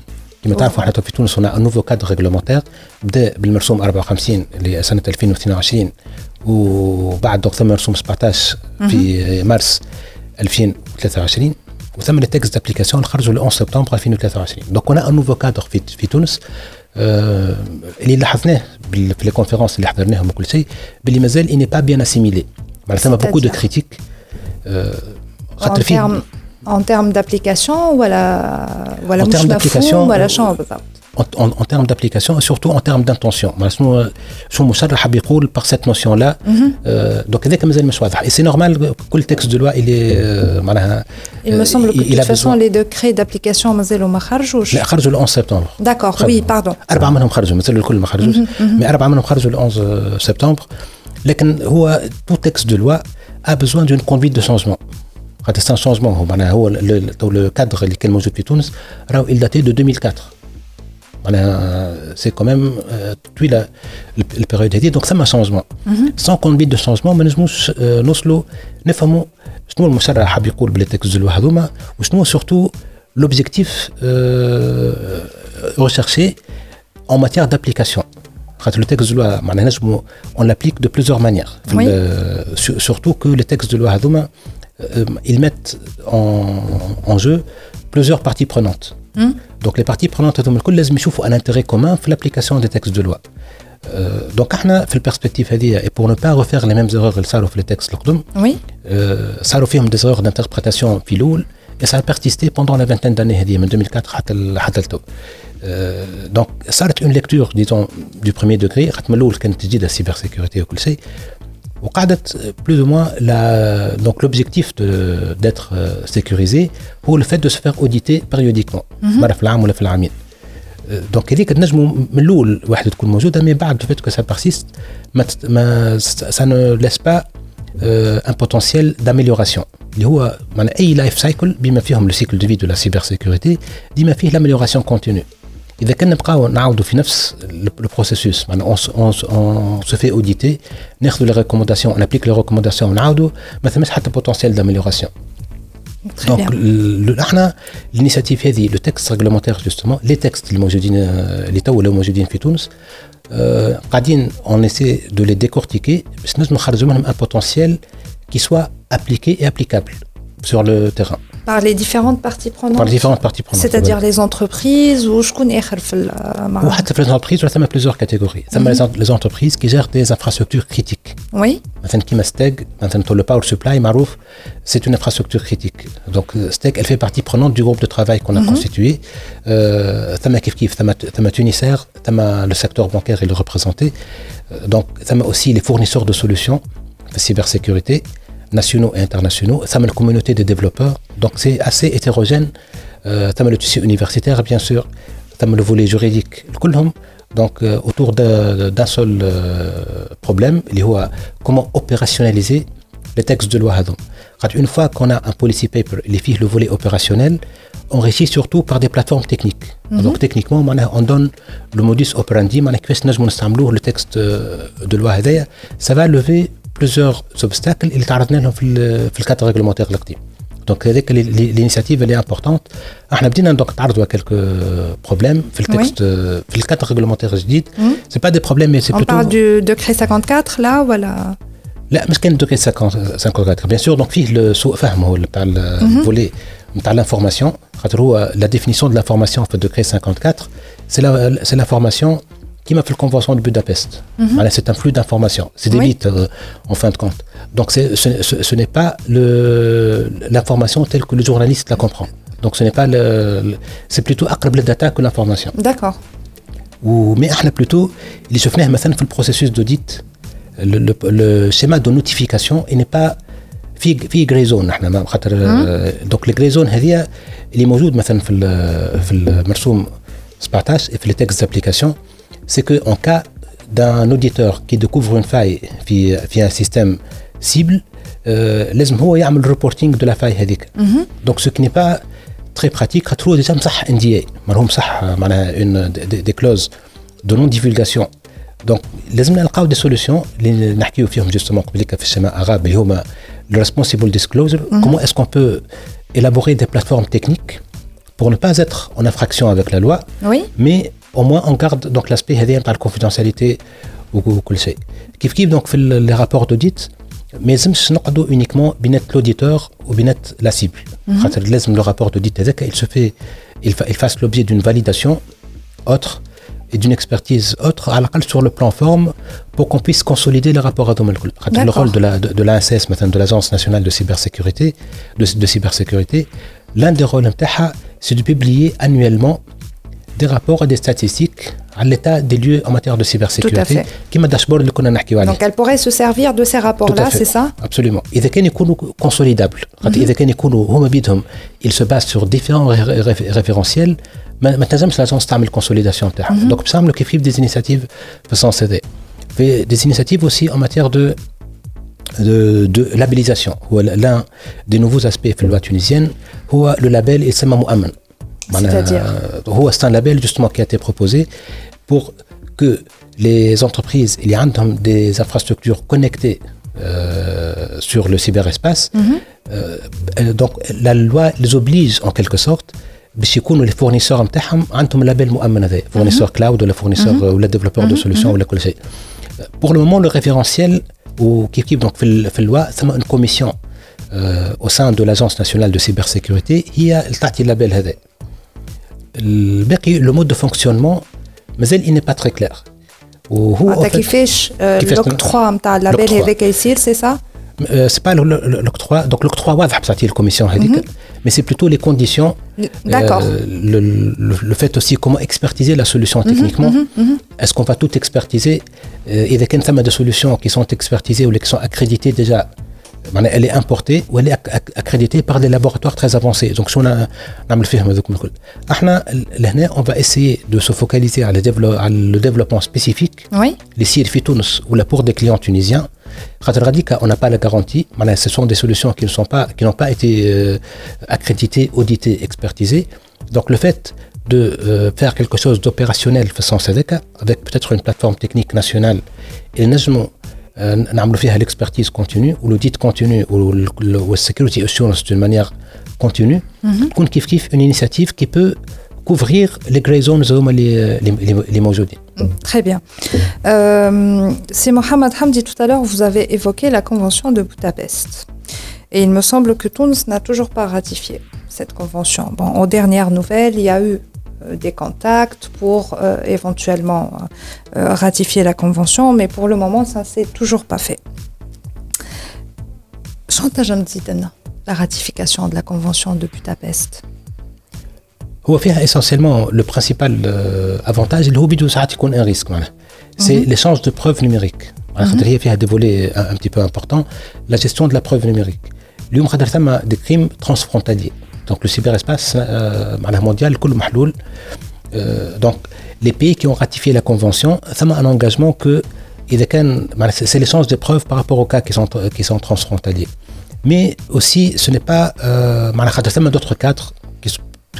كما تعرفوا إحنا في تونس هنا ان نوفو كادر ريغلومونتير بدأ بالمرسوم 54 اللي سنه 2022 وبعد ثم مرسوم 17 في مارس 2023 وثم لي تكست دابليكاسيون خرجوا le 11 سبتمبر 2023 دونك هنا ان نوفو كادر في في تونس آه اللي لاحظناه في لي كونفيرونس اللي حضرناهم وكل شيء باللي مازال اني با بيان اسيميلي معناتها ثم بوكو دو كريتيك en termes en termes d'application ولا ولا En مش termes d'application, مفهوم ولا شنو بالضبط en, en, en termes d'application et surtout en termes d'intention معناها شنو شنو مشرح حاب يقول par cette notion là دونك هذاك مازال مش واضح et c'est normal كل texte de loi il est euh, معناها Il me euh, semble que de il toute a façon besoin les décrets d'application مازالوا ما خرجوش لا خرجوا ل 11 سبتمبر D'accord, خرجوا. oui, pardon. أربعة منهم خرجوا مثل الكل ما خرجوش مي أربعة منهم خرجوا ل 11 سبتمبر لكن هو تو تكست دو لوا a besoin d'une conduite de changement خاطر سان شونجمون هو معناها هو لو كادر اللي كان موجود في تونس راهو il daté de 2004 معناها سي كوميم طويله البيريود هذه دونك ثم شونجمون سون كونبيت دو شونجمون ما نجموش آه، نوصلوا نفهموا شنو المشرع حاب يقول بالتكست دو هذوما وشنو سورتو لوبجيكتيف recherché en matière d'application. خاطر le texte de loi معناها نجمو on l'applique de plusieurs manières. في Oui. ال- sur- surtout que les textes de loi هذوما euh, ils mettent en, en jeu plusieurs parties prenantes. Donc les parties prenantes هذوما الكل لازم يشوفوا un intérêt commun في l'application des textes de loi. Euh, donc احنا في البرسبكتيف هذه et pour ne pas refaire les mêmes erreurs اللي صاروا في les textes القدم Oui. euh, صاروا فيهم des erreurs d'interprétation في الاول et ça a persisté pendant la vingtaine d'années هذه من 2004 حتى ال- حتى لتو Euh, donc صارت une lecture disons du premier degré خاطر من الاول كانت جديده السيبر سيكوريتي وكل شيء وقعدت plus ou moins la donc l'objectif de- d'être euh, sécurisé pour le fait de se faire auditer périodiquement مره في العام ولا في العامين دونك هذيك نجموا من الاول واحد تكون موجوده مي بعد فيت كو سا بارسيست ما تت- ما سا نو لاس با ان بوتنسيال داميليوراسيون اللي هو معناها اي لايف سايكل بما فيهم لو سيكل دو في دو لا سيبر سيكوريتي ديما فيه لاميليوراسيون كونتينيو اذا كان نبقاو نعاودوا في نفس لو بروسيسوس معناها اون سو في اوديتي ناخذوا لي ريكومونداسيون on applique les recommandations ونعاودوا ما ثماش حتى بوتنسيال داميليوراسيون Très دونك bien. ال- احنا الانيشيتيف هذه لو تكست ريغلومونتير جوستومون لي تكست اللي موجودين آه، اللي تو ولاو موجودين في تونس آه، قاعدين اون اسي دو لي ديكورتيكي باش نجم نخرجوا منهم ان بوتنسيال كي سوا ابليكي اي ابليكابل sur le terrain. Par les différentes parties prenantes Par les différentes parties prenantes. C'est-à-dire les entreprises ou je connais les entreprises, ça a plusieurs catégories. Ça mm les entreprises qui gèrent des infrastructures critiques. Oui. Qui steg, le power supply, Marouf, c'est une infrastructure critique. Donc, euh, steg, elle fait partie prenante du groupe de travail qu'on a mhm. constitué. Euh, ça m'a kif kif, ça m'a Tunisair, ça m'a le secteur bancaire et le représenté. Euh, donc, ça m'a aussi les fournisseurs de solutions de cybersécurité nationaux et internationaux, ça une communauté de développeurs. Donc c'est assez hétérogène. Euh, ça le tissu universitaire, bien sûr, ça le volet juridique. Donc euh, autour d'un seul euh, problème, il y comment opérationnaliser les textes de loi. Une fois qu'on a un policy paper, les fiches, le volet opérationnel, on réussit surtout par des plateformes techniques. Mhm. Donc techniquement, on donne le modus operandi, on le texte euh, de loi. Ça va lever plusieurs obstacles اللي تعرضنا لهم في ال- في الكادر ريغلومونتير القديم دونك هذيك الانيشيتيف اللي امبورتونت احنا بدينا دونك نتعرضوا كلك بروبليم في التكست في الكادر ريغلومونتير الجديد سي با دي بروبليم مي سي On بلوتو parle du décret 54 là ولا لا مش كان دوكي 54 بيان سور دونك فيه سوء فهم هو تاع الفولي نتاع لانفورماسيون خاطر هو لا ديفينيسيون دو لانفورماسيون في الدوكري 54 سي لا سي لانفورماسيون كيما في الكونفنسيون دو بودابست معناها سي ان فلو d'information سي دي Oui. بيت en fin de compte donc c'est- ce, ce, ce n'est pas le- l'information telle que le journaliste la comprend Donc ce n'est pas le, le- c'est plutôt اقرب للداتا que l'information. D'accord. و mais احنا plutôt اللي شفناه مثلا في البروسيسوس دوديت le, le, le schéma de notification il n'est pas في في جراي زون احنا ما خاطر دونك الجراي زون هذه اللي موجود مثلا في ال- في المرسوم 17 في التكست دابليكاسيون سي كو ان كا d'un auditeur qui découvre une faille في في un système cible euh, لازم هو يعمل reporting de la faille هذيك donc ce qui n'est pas très pratique خاطر هو ديجا مصح ان دي اي مرهم صح معناها une des, des clauses de non divulgation دونك لازم نلقاو دي سوليسيون اللي نحكيو فيهم جوستومون قبليك في الشماء اغاب اللي هما le responsible disclosure comment est-ce qu'on peut élaborer des plateformes techniques pour ne pas être en infraction avec la loi Oui. mais au moins on garde donc l'aspect هذايا نتاع الكونفيدنسياليتي وكل شيء كيف كيف donc في لي رابور دوديت ما يلزمش نقعدوا uniquement بينات لوديتور وبينات لا سيبل خاطر لازم لو رابور دوديت هذاك il se fait il, fa- il fasse l'objet d'une validation autre et d'une expertise autre à l'aقل sur le plan forme pour qu'on puisse consolider les rapports هذوما الكل خاطر le D'accord. rôle de la de, de l'ANSS مثلا de l'agence nationale de cybersécurité de, de cybersécurité l'un des rôles نتاعها c'est de publier annuellement des rapports et des statistiques à l'état des lieux en matière de cybersécurité fait. كما الداشبورد اللي كنا نحكيو عليه Donc elle pourrait se servir de ces Tout à rapports-là, fait. c'est ça Absolument. إذا كان يكونوا consolidables خاطر إذا كان يكونوا هما بيدهم ils se basent sur différents ré- ré- référentiels ما ما تنجمش لاجونس تعمل consolidation تاعها دونك باش نعملوا كيف كيف des initiatives في السونس هذا في des initiatives aussi en matière de de, de labellisation هو l'un des nouveaux aspects في اللغة tunisienne هو le label يسمى مؤمن معناها C'est-à-dire هو c'est un label justement qui a été proposé pour que les entreprises il y a des infrastructures connectées euh, sur le cyberespace euh, donc la loi les oblige en quelque sorte باش يكونوا les fournisseurs نتاعهم عندهم label مؤمن هذا fournisseur cloud ولا fournisseur ولا développeur de solutions ولا كل شيء pour le moment le référentiel ou كيف كيف donc في ال- في اللoi ثم une commission euh, au sein de l'agence nationale de cybersécurité هي اللي تعطي اللابيل هذا الباقي لو مود دو فونكسيونمون مازال il n'est pas très clair وهو معناتها en fait- كيفاش آه، كيفاش تم- لوكتخوا نتاع اللابيل l'octroi. هذاك يصير سي سا Euh, c'est pas le- le- le- l'octroi donc l'octroi واضح بصح الكوميسيون هذيك mais c'est plutôt les conditions D'accord. euh, le, le, le fait aussi comment expertiser la solution techniquement est-ce qu'on va tout expertiser euh, إذا كان ثم des solutions qui sont expertisées ou qui sont accréditées déjà معناها elle est importée ou elle est accréditée par des laboratoires très avancés. Donc, si on a, un, on va essayer de se focaliser à le, développement spécifique. Oui. Les CIR ou là pour des clients tunisiens. On n'a pas la garantie. Ce sont des solutions qui n'ont pas, pas été euh, accréditées, auditées, expertisées. Donc, le fait de euh, faire quelque chose d'opérationnel façon avec peut-être une plateforme technique nationale, et nous نعملوا فيها l'expertise continue ou l'audit continu ou le- le- ou la security assurance d'une manière continue تكون كيف كيف une initiative qui peut couvrir les gray zones هما اللي اللي اللي موجودين Très bien. Euh, c'est Mohamed Hamdi, tout à l'heure, vous avez évoqué la convention de Budapest. Et il me semble que Tunis n'a toujours pas ratifié cette convention. Bon, aux dernières nouvelles, il y a eu euh, des contacts pour euh, éventuellement euh, euh, ratifier la convention, mais pour le moment, ça s'est toujours pas fait. Chantage Mzidena, la ratification de la convention de Budapest. هو فيها essentiellement le principal euh, avantage اللي هو بده ساعات يكون un risque معناها c'est l'échange de preuves numériques معناها خاطر هي فيها des volets un, un petit peu importants la gestion de la preuve numérique اليوم خاطر ثم des crimes transfrontaliers Donc le cyberespace euh, mondial, tout mahloul. Euh, donc les pays qui ont ratifié la convention, ça a un engagement que c'est l'essence de preuves par rapport aux cas qui sont, qui sont transfrontaliers. Mais aussi, ce n'est pas. Euh, d'autres cadres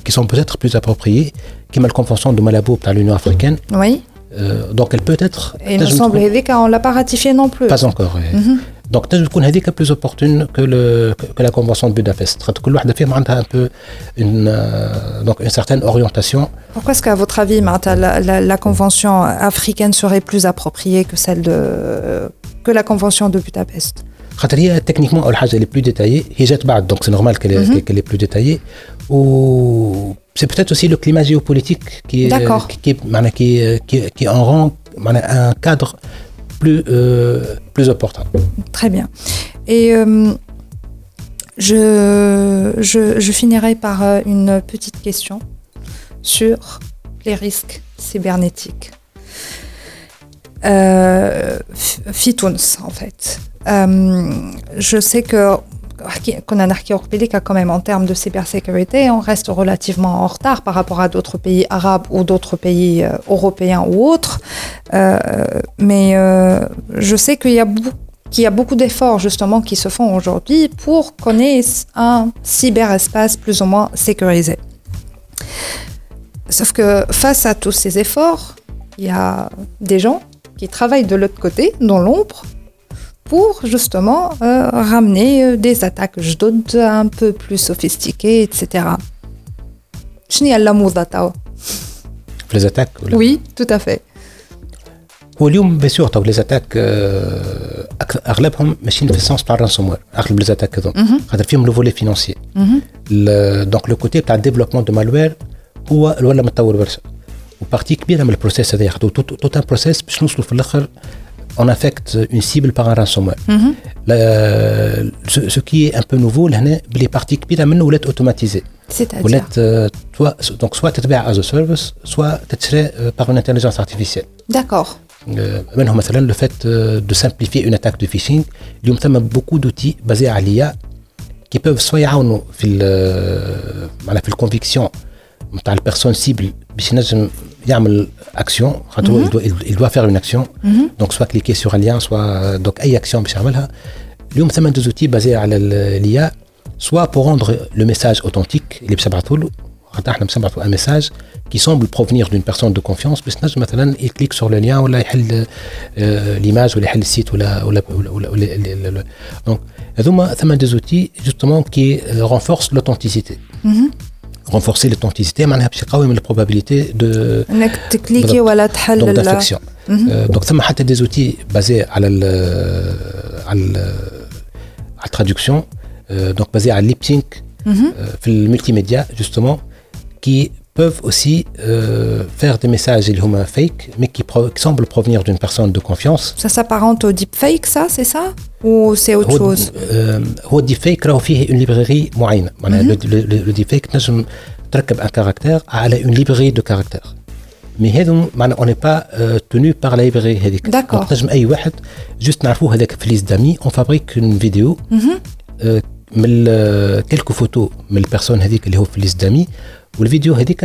qui, sont peut-être plus appropriés, comme la convention de Malabo par l'Union africaine. Oui. Euh, donc elle peut être. Et il me semble, on ne l'a pas ratifié non plus. Pas encore. Mhm. donc تنجم تكون هذيك plus opportune que le que, que la convention de Budapest خاطر كل واحده فيهم عندها un peu une euh, donc une certaine orientation Pourquoi est-ce qu'à votre avis, Martha, la, la- la convention africaine serait plus appropriée que celle de que la convention de Budapest خاطر هي تكنيكمون اول حاجه اللي بلو ديتايي هي جات بعد دونك سي نورمال qu'elle est plus détaillée و c'est peut-être aussi le climat géopolitique qui est D'accord. qui, qui, معناها qui, qui, qui en rend معناها un cadre plus euh, opportun Très bien. Et euh, Je, je, finirai par euh, une petite question sur les risques cybernétiques. Euh, en fait. Euh, je sais que quand même en termes de cybersécurité, on reste relativement en retard par rapport à d'autres pays arabes ou d'autres pays euh, européens ou autres. Euh, mais euh, je sais qu'il y a beaucoup qu'il y a beaucoup d'efforts justement qui se font aujourd'hui pour qu'on ait un cyberespace plus ou moins sécurisé. Sauf que face à tous ces efforts, il y a des gens qui travaillent de l'autre côté, dans l'ombre, pour justement euh, ramener euh, des attaques جدد un peu plus sophistiquées, etc. شنو هي اللموضة تاو؟ في لي زاتاك ولا Oui, tout à fait. هو اليوم بيان سور تو لي زاتاك آه، أكثر- اغلبهم ماشيين في السونس تاع الرانسوم وير اغلب لي زاتاك هذوما خاطر فيهم لو فولي فينونسي دونك لو كوتي تاع الديفلوبمون دو مالوير هو ولا متطور برشا وبارتي كبيره من البروسيس هذا ياخذوا توت ان بروسيس باش نوصلوا في الاخر on affecte une cible par un ransomware. La- ce, ce qui est un peu nouveau, لهنا بلي بارتي كبيره منه ولات اوتوماتيزي C'est-à-dire ولات آه، توا- دونك سواء تتباع از سيرفيس سواء تتشرى باغ اون انتليجنس ارتيفيسيال D'accord. منهم مثلا لو فات دو سامبليفي اون اتاك دو فيشينغ اليوم ثم بوكو دوتي بازي على ليا كي بوف سوا يعاونوا في ال- معناها في الكونفيكسيون نتاع البيرسون سيبل باش ينجم يعمل اكسيون خاطر هو il doit faire une action دونك سوا كليكي سور ان ليان سوا دونك اي اكسيون باش يعملها اليوم ثم دو زوتي بازي على ليا سوا بور روندر لو ميساج اوثنتيك اللي باش نبعثوا له خاطر احنا باش نبعثوا ان ميساج qui semble provenir d'une personne de confiance باش نجم مثلا يكليك سور لو ليان ولا يحل ليماج ولا يحل السيت ولا ولا ولا ولا, ولا, ولا دونك هذوما ثم دي زوتي جوستومون كي رونفورس لوثنتيسيتي renforcer l'authenticité معناها باش يقوي من البروبابيليتي دو انك تكليكي بالضبط. ولا تحل دونك ال- دافكسيون دونك ثم حتى دي زوتي بازي على ال على ال على الترادكسيون دونك بازي على الليبسينك في الملتي ميديا جوستومون كي peuvent aussi euh, faire des messages اللي هما fake mais qui, pro- qui semblent provenir d'une personne de confiance Ça s'apparente au deepfake, ça, c'est ça Ou c'est autre هو chose آه، هو الديب فيك راهو فيه اون ليبراري معينه معناها لو ديب فيك تنجم تركب ان كاركتير على اون ليبراري دو كاركتير مي هذو معناها اون با توني بار لا ليبراري هذيك D'accord. دونك تنجم اي واحد جوست نعرفوه هذاك في ليست دامي اون فابريك اون فيديو آه، من كيلكو فوتو من البيرسون هذيك اللي هو في ليست دامي والفيديو هذيك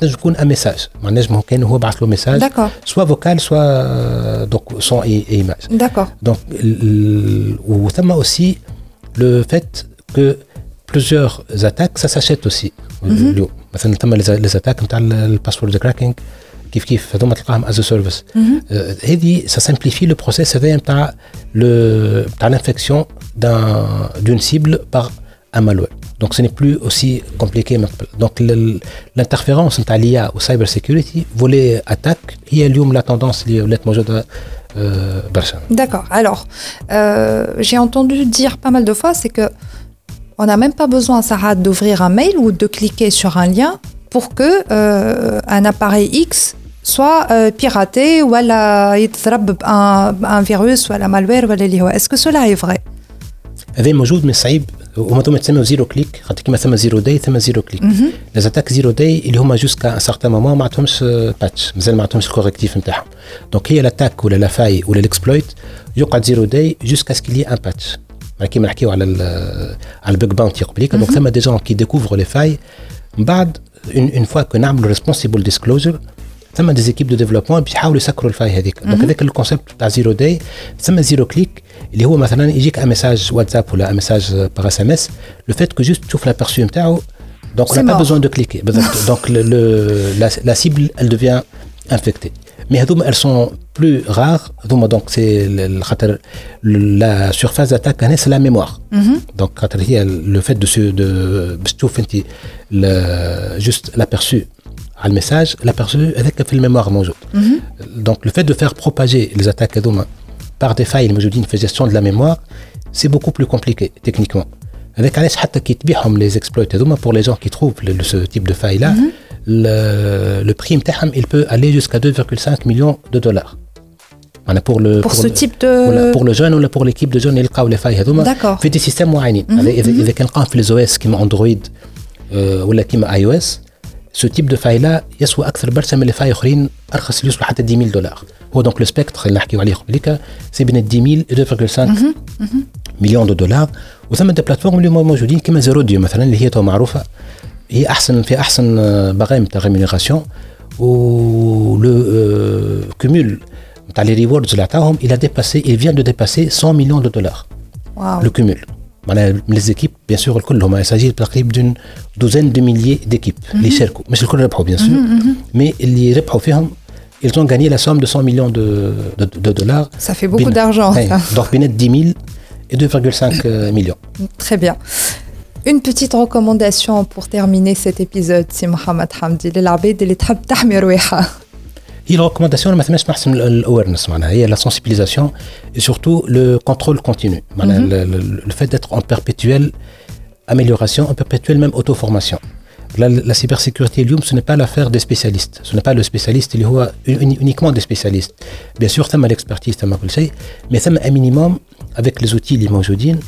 تنجم تكون ان ميساج معناها نجم هو كان هو بعث له ميساج D'accord. سوا فوكال سوا دونك سون اي ايماج D'accord. Donc, l- ou ثم aussi le fait que plusieurs attaques, ça s'achète aussi. اليوم مثلا ثم les attaques نتاع الباسورد كراكينج كيف كيف هذوما تلقاهم از سيرفيس هذه سا سامبليفي لو بروسيس هذايا نتاع لو نتاع الانفكسيون دون سيبل باغ à malware. Donc ce n'est plus aussi compliqué. Donc l'interférence entre l'IA ou cybersecurity, volet attaque, il y la tendance euh, D'accord. Alors, euh, j'ai entendu dire pas mal de fois, c'est que on n'a même pas besoin, Sarah, d'ouvrir un mail ou de cliquer sur un lien pour que euh, un appareil X soit euh, piraté ou voilà, un, un virus ou la malware ou Est-ce que cela est vrai? هذا موجود من صعيب وما ثم تسمى زيرو كليك خاطر كيما ثم زيرو داي ثم زيرو كليك لازاتاك زيرو داي اللي هما جوسكا ان سارتان مومون ما عندهمش باتش مازال ما عندهمش الكوريكتيف نتاعهم. دونك هي لاتاك ولا لا فاي ولا الاكسبلويت يقعد زيرو داي جوسكا سكيلي ان باتش كيما نحكيو على على البيج باونتي قبليك دونك ثم دي جون كي ديكوفروا لي فاي من بعد اون فوا كو نعملوا ريسبونسيبل ديسكلوجر ثم دي زيكيب دو ديفلوبمون باش يحاولوا يسكروا الفاي هذيك دونك هذاك الكونسيبت تاع زيرو داي ثم زيرو كليك اللي هو مثلا يجيك ان ميساج واتساب ولا ان ميساج باغ اس ام اس لو فيت كو جوست تشوف لابيرسو نتاعو دونك C'est on n'a pas mort. besoin de cliquer بالضبط (laughs) دونك le, le- la, la cible elle devient infectée mais هذوما elles sont plus rares هذوما دونك سي ال- خاطر la surface d'attaque هنا c'est la mémoire دونك خاطر هي le fait de se de باش تشوف انت juste l'aperçu على الميساج l'aperçu هذاك في الميموار موجود دونك le fait de faire propager les attaques هذوما par des failles موجودين في gestion de la mémoire c'est beaucoup plus compliqué techniquement هذاك علاش حتى كي تبيعهم لي زيكسبلويت هذوما pour les gens qui trouvent le, ce type de faille là le, le prix نتاعهم il peut aller jusqu'à 2,5 millions de dollars معناها pour le Pour pour ce le- type de. ولا pour le jeune ولا pour l'équipe de jeunes يلقاو لي فاي هذوما D'accord. في دي سيستيم معينين هذا اذا اذا كان لقاهم في لي او اس كيما اندرويد آه، ولا كيما اي او اس سو تيب دو فاي لا يسوى اكثر برشا من لي فاي اخرين ارخص اللي يوصلوا حتى 10000 دولار هو دونك لو سبيكتر اللي نحكيو عليه قبليك سي بين 10000 و 2.5 مليون دو دولار وثم دي بلاتفورم اللي هما موجودين كيما زيرو ديو مثلا اللي هي تو معروفه هي احسن في احسن آه، برامج تاع ريمونيراسيون و لو كومول تاع لي ريوردز اللي عطاهم il a dépassé il vient de dépasser 100 millions de dollars واو le cumul معناها من ليزيكيب بيان سور الكل هما يساجي تقريبا دون دوزين دو ميليي ديكيب اللي شاركوا مش الكل ربحوا بيان سور مي اللي ربحوا فيهم ils ont gagné la somme de 100 millions de, de, de dollars. Ça fait beaucoup بين- d'argent, Ouais, ça. Donc, بين 10 000 et 2,5 millions. Très bien. Une petite recommandation pour terminer cet épisode, si Mohamed Hamdi, للعباد اللي تحب تحمي رواحها. هي الريكومنداسيون ما ثماش نحسن الاويرنس معناها هي لا سونسيبيليزاسيون et surtout le contrôle continu معناها le, le, le fait d'être en perpétuelle amélioration en perpétuelle même auto-formation la, la cybersécurité اليوم ce n'est pas l'affaire des spécialistes ce n'est pas le spécialiste اللي هو uni- uniquement des spécialistes bien sûr ثم l'expertise ثم كل شيء mais ثم un minimum avec les outils اللي موجودين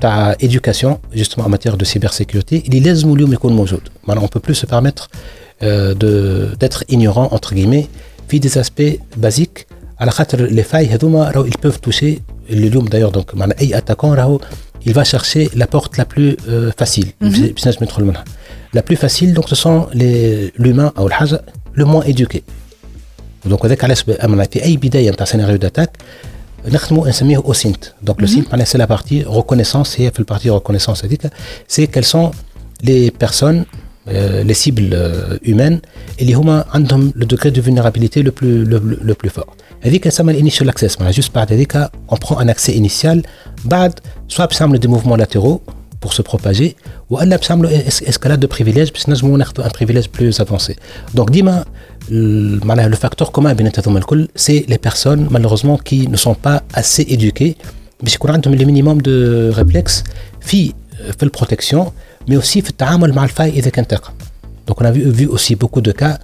تاع éducation justement en matière de cybersécurité اللي لازم اليوم يكون موجود معناها on peut plus se permettre euh, de d'être ignorant entre guillemets في des aspects basiques على خاطر les failles هذوما راهو ils peuvent toucher اللي اليوم d'ailleurs donc معناها اي attaquant راهو il va chercher la porte la plus euh, facile باش نجم يدخل منها la plus facile donc ce sont les l'humain او الحاجه le moins éduqué دونك هذاك علاش معناها في اي بدايه نتاع سيناريو داتاك نخدموا نسميه او سينت دونك لو سينت معناها سي لا بارتي ريكونيسونس هي في البارتي ريكونيسونس هذيك سي كال سون لي بيرسون لي سيبل هيومان اللي هما عندهم لو دوغري دو فولنرابيليتي لو بلو لو بلو فور هذيك تسمى الانيشال اكسس معناها جوست بعد هذيك اون برون ان اكسي انيسيال بعد سوا باش نعملوا دي موفمون لاتيرو pour se propager والا باش نعملوا اسكالاد دو بريفيليج باش نجموا ناخذوا ان بريفيليج بلوز افونسي دونك ديما ال- معناها لو فاكتور كومان بين هذوما الكل سي لي بيرسون مالوغوزمون كي نو سون با اسي ايدوكي باش يكون عندهم لي مينيموم دو ريفلكس في في البروتكسيون مي اوسي في التعامل مع الفاي اذا كان تاقع دونك on a vu, vu aussi beaucoup de cas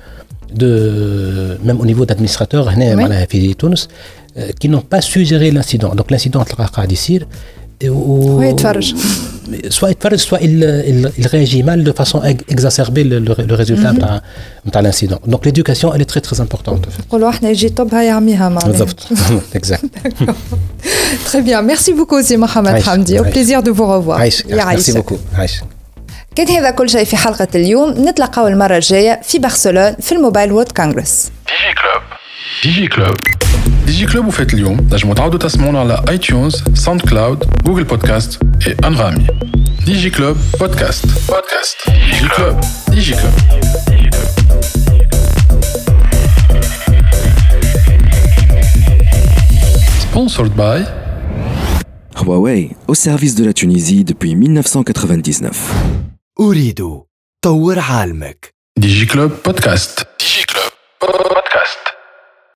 de même au niveau d'administrateurs هنا Oui. معناها في تونس euh, qui n'ont pas su gérer l'incident donc l'incident تلقاه قاعد يصير و... ويتفرج. soit يتفرج soit il, il, il réagit mal de façon à exacerber le, le, le résultat نتاع نتاع l'incident donc l'éducation elle est très très importante نقولوا احنا يجي طبها يعميها معناها. بالضبط (laughs) exact Très bien. Merci beaucoup, aussi Mohamed عايش- Hamdi. Au عايش. plaisir de vous revoir. عايش يا merci عايشك. beaucoup عايش كان هذا كل شيء في حلقة اليوم نتلقاو المرة الجاية في برشلونة في الموبايل وورد كونغرس ديجي كلوب ديجي كلوب ديجي كلوب وفات اليوم نجموا تعاودوا تسمعونا على اي تيونز ساوند كلاود جوجل بودكاست اي انغامي ديجي كلوب بودكاست بودكاست ديجي كلوب ديجي كلوب Sponsored by Huawei, au service de la Tunisie depuis 1999. أريد طور عالمك. ديجي كلوب بودكاست ديجي كلوب بودكاست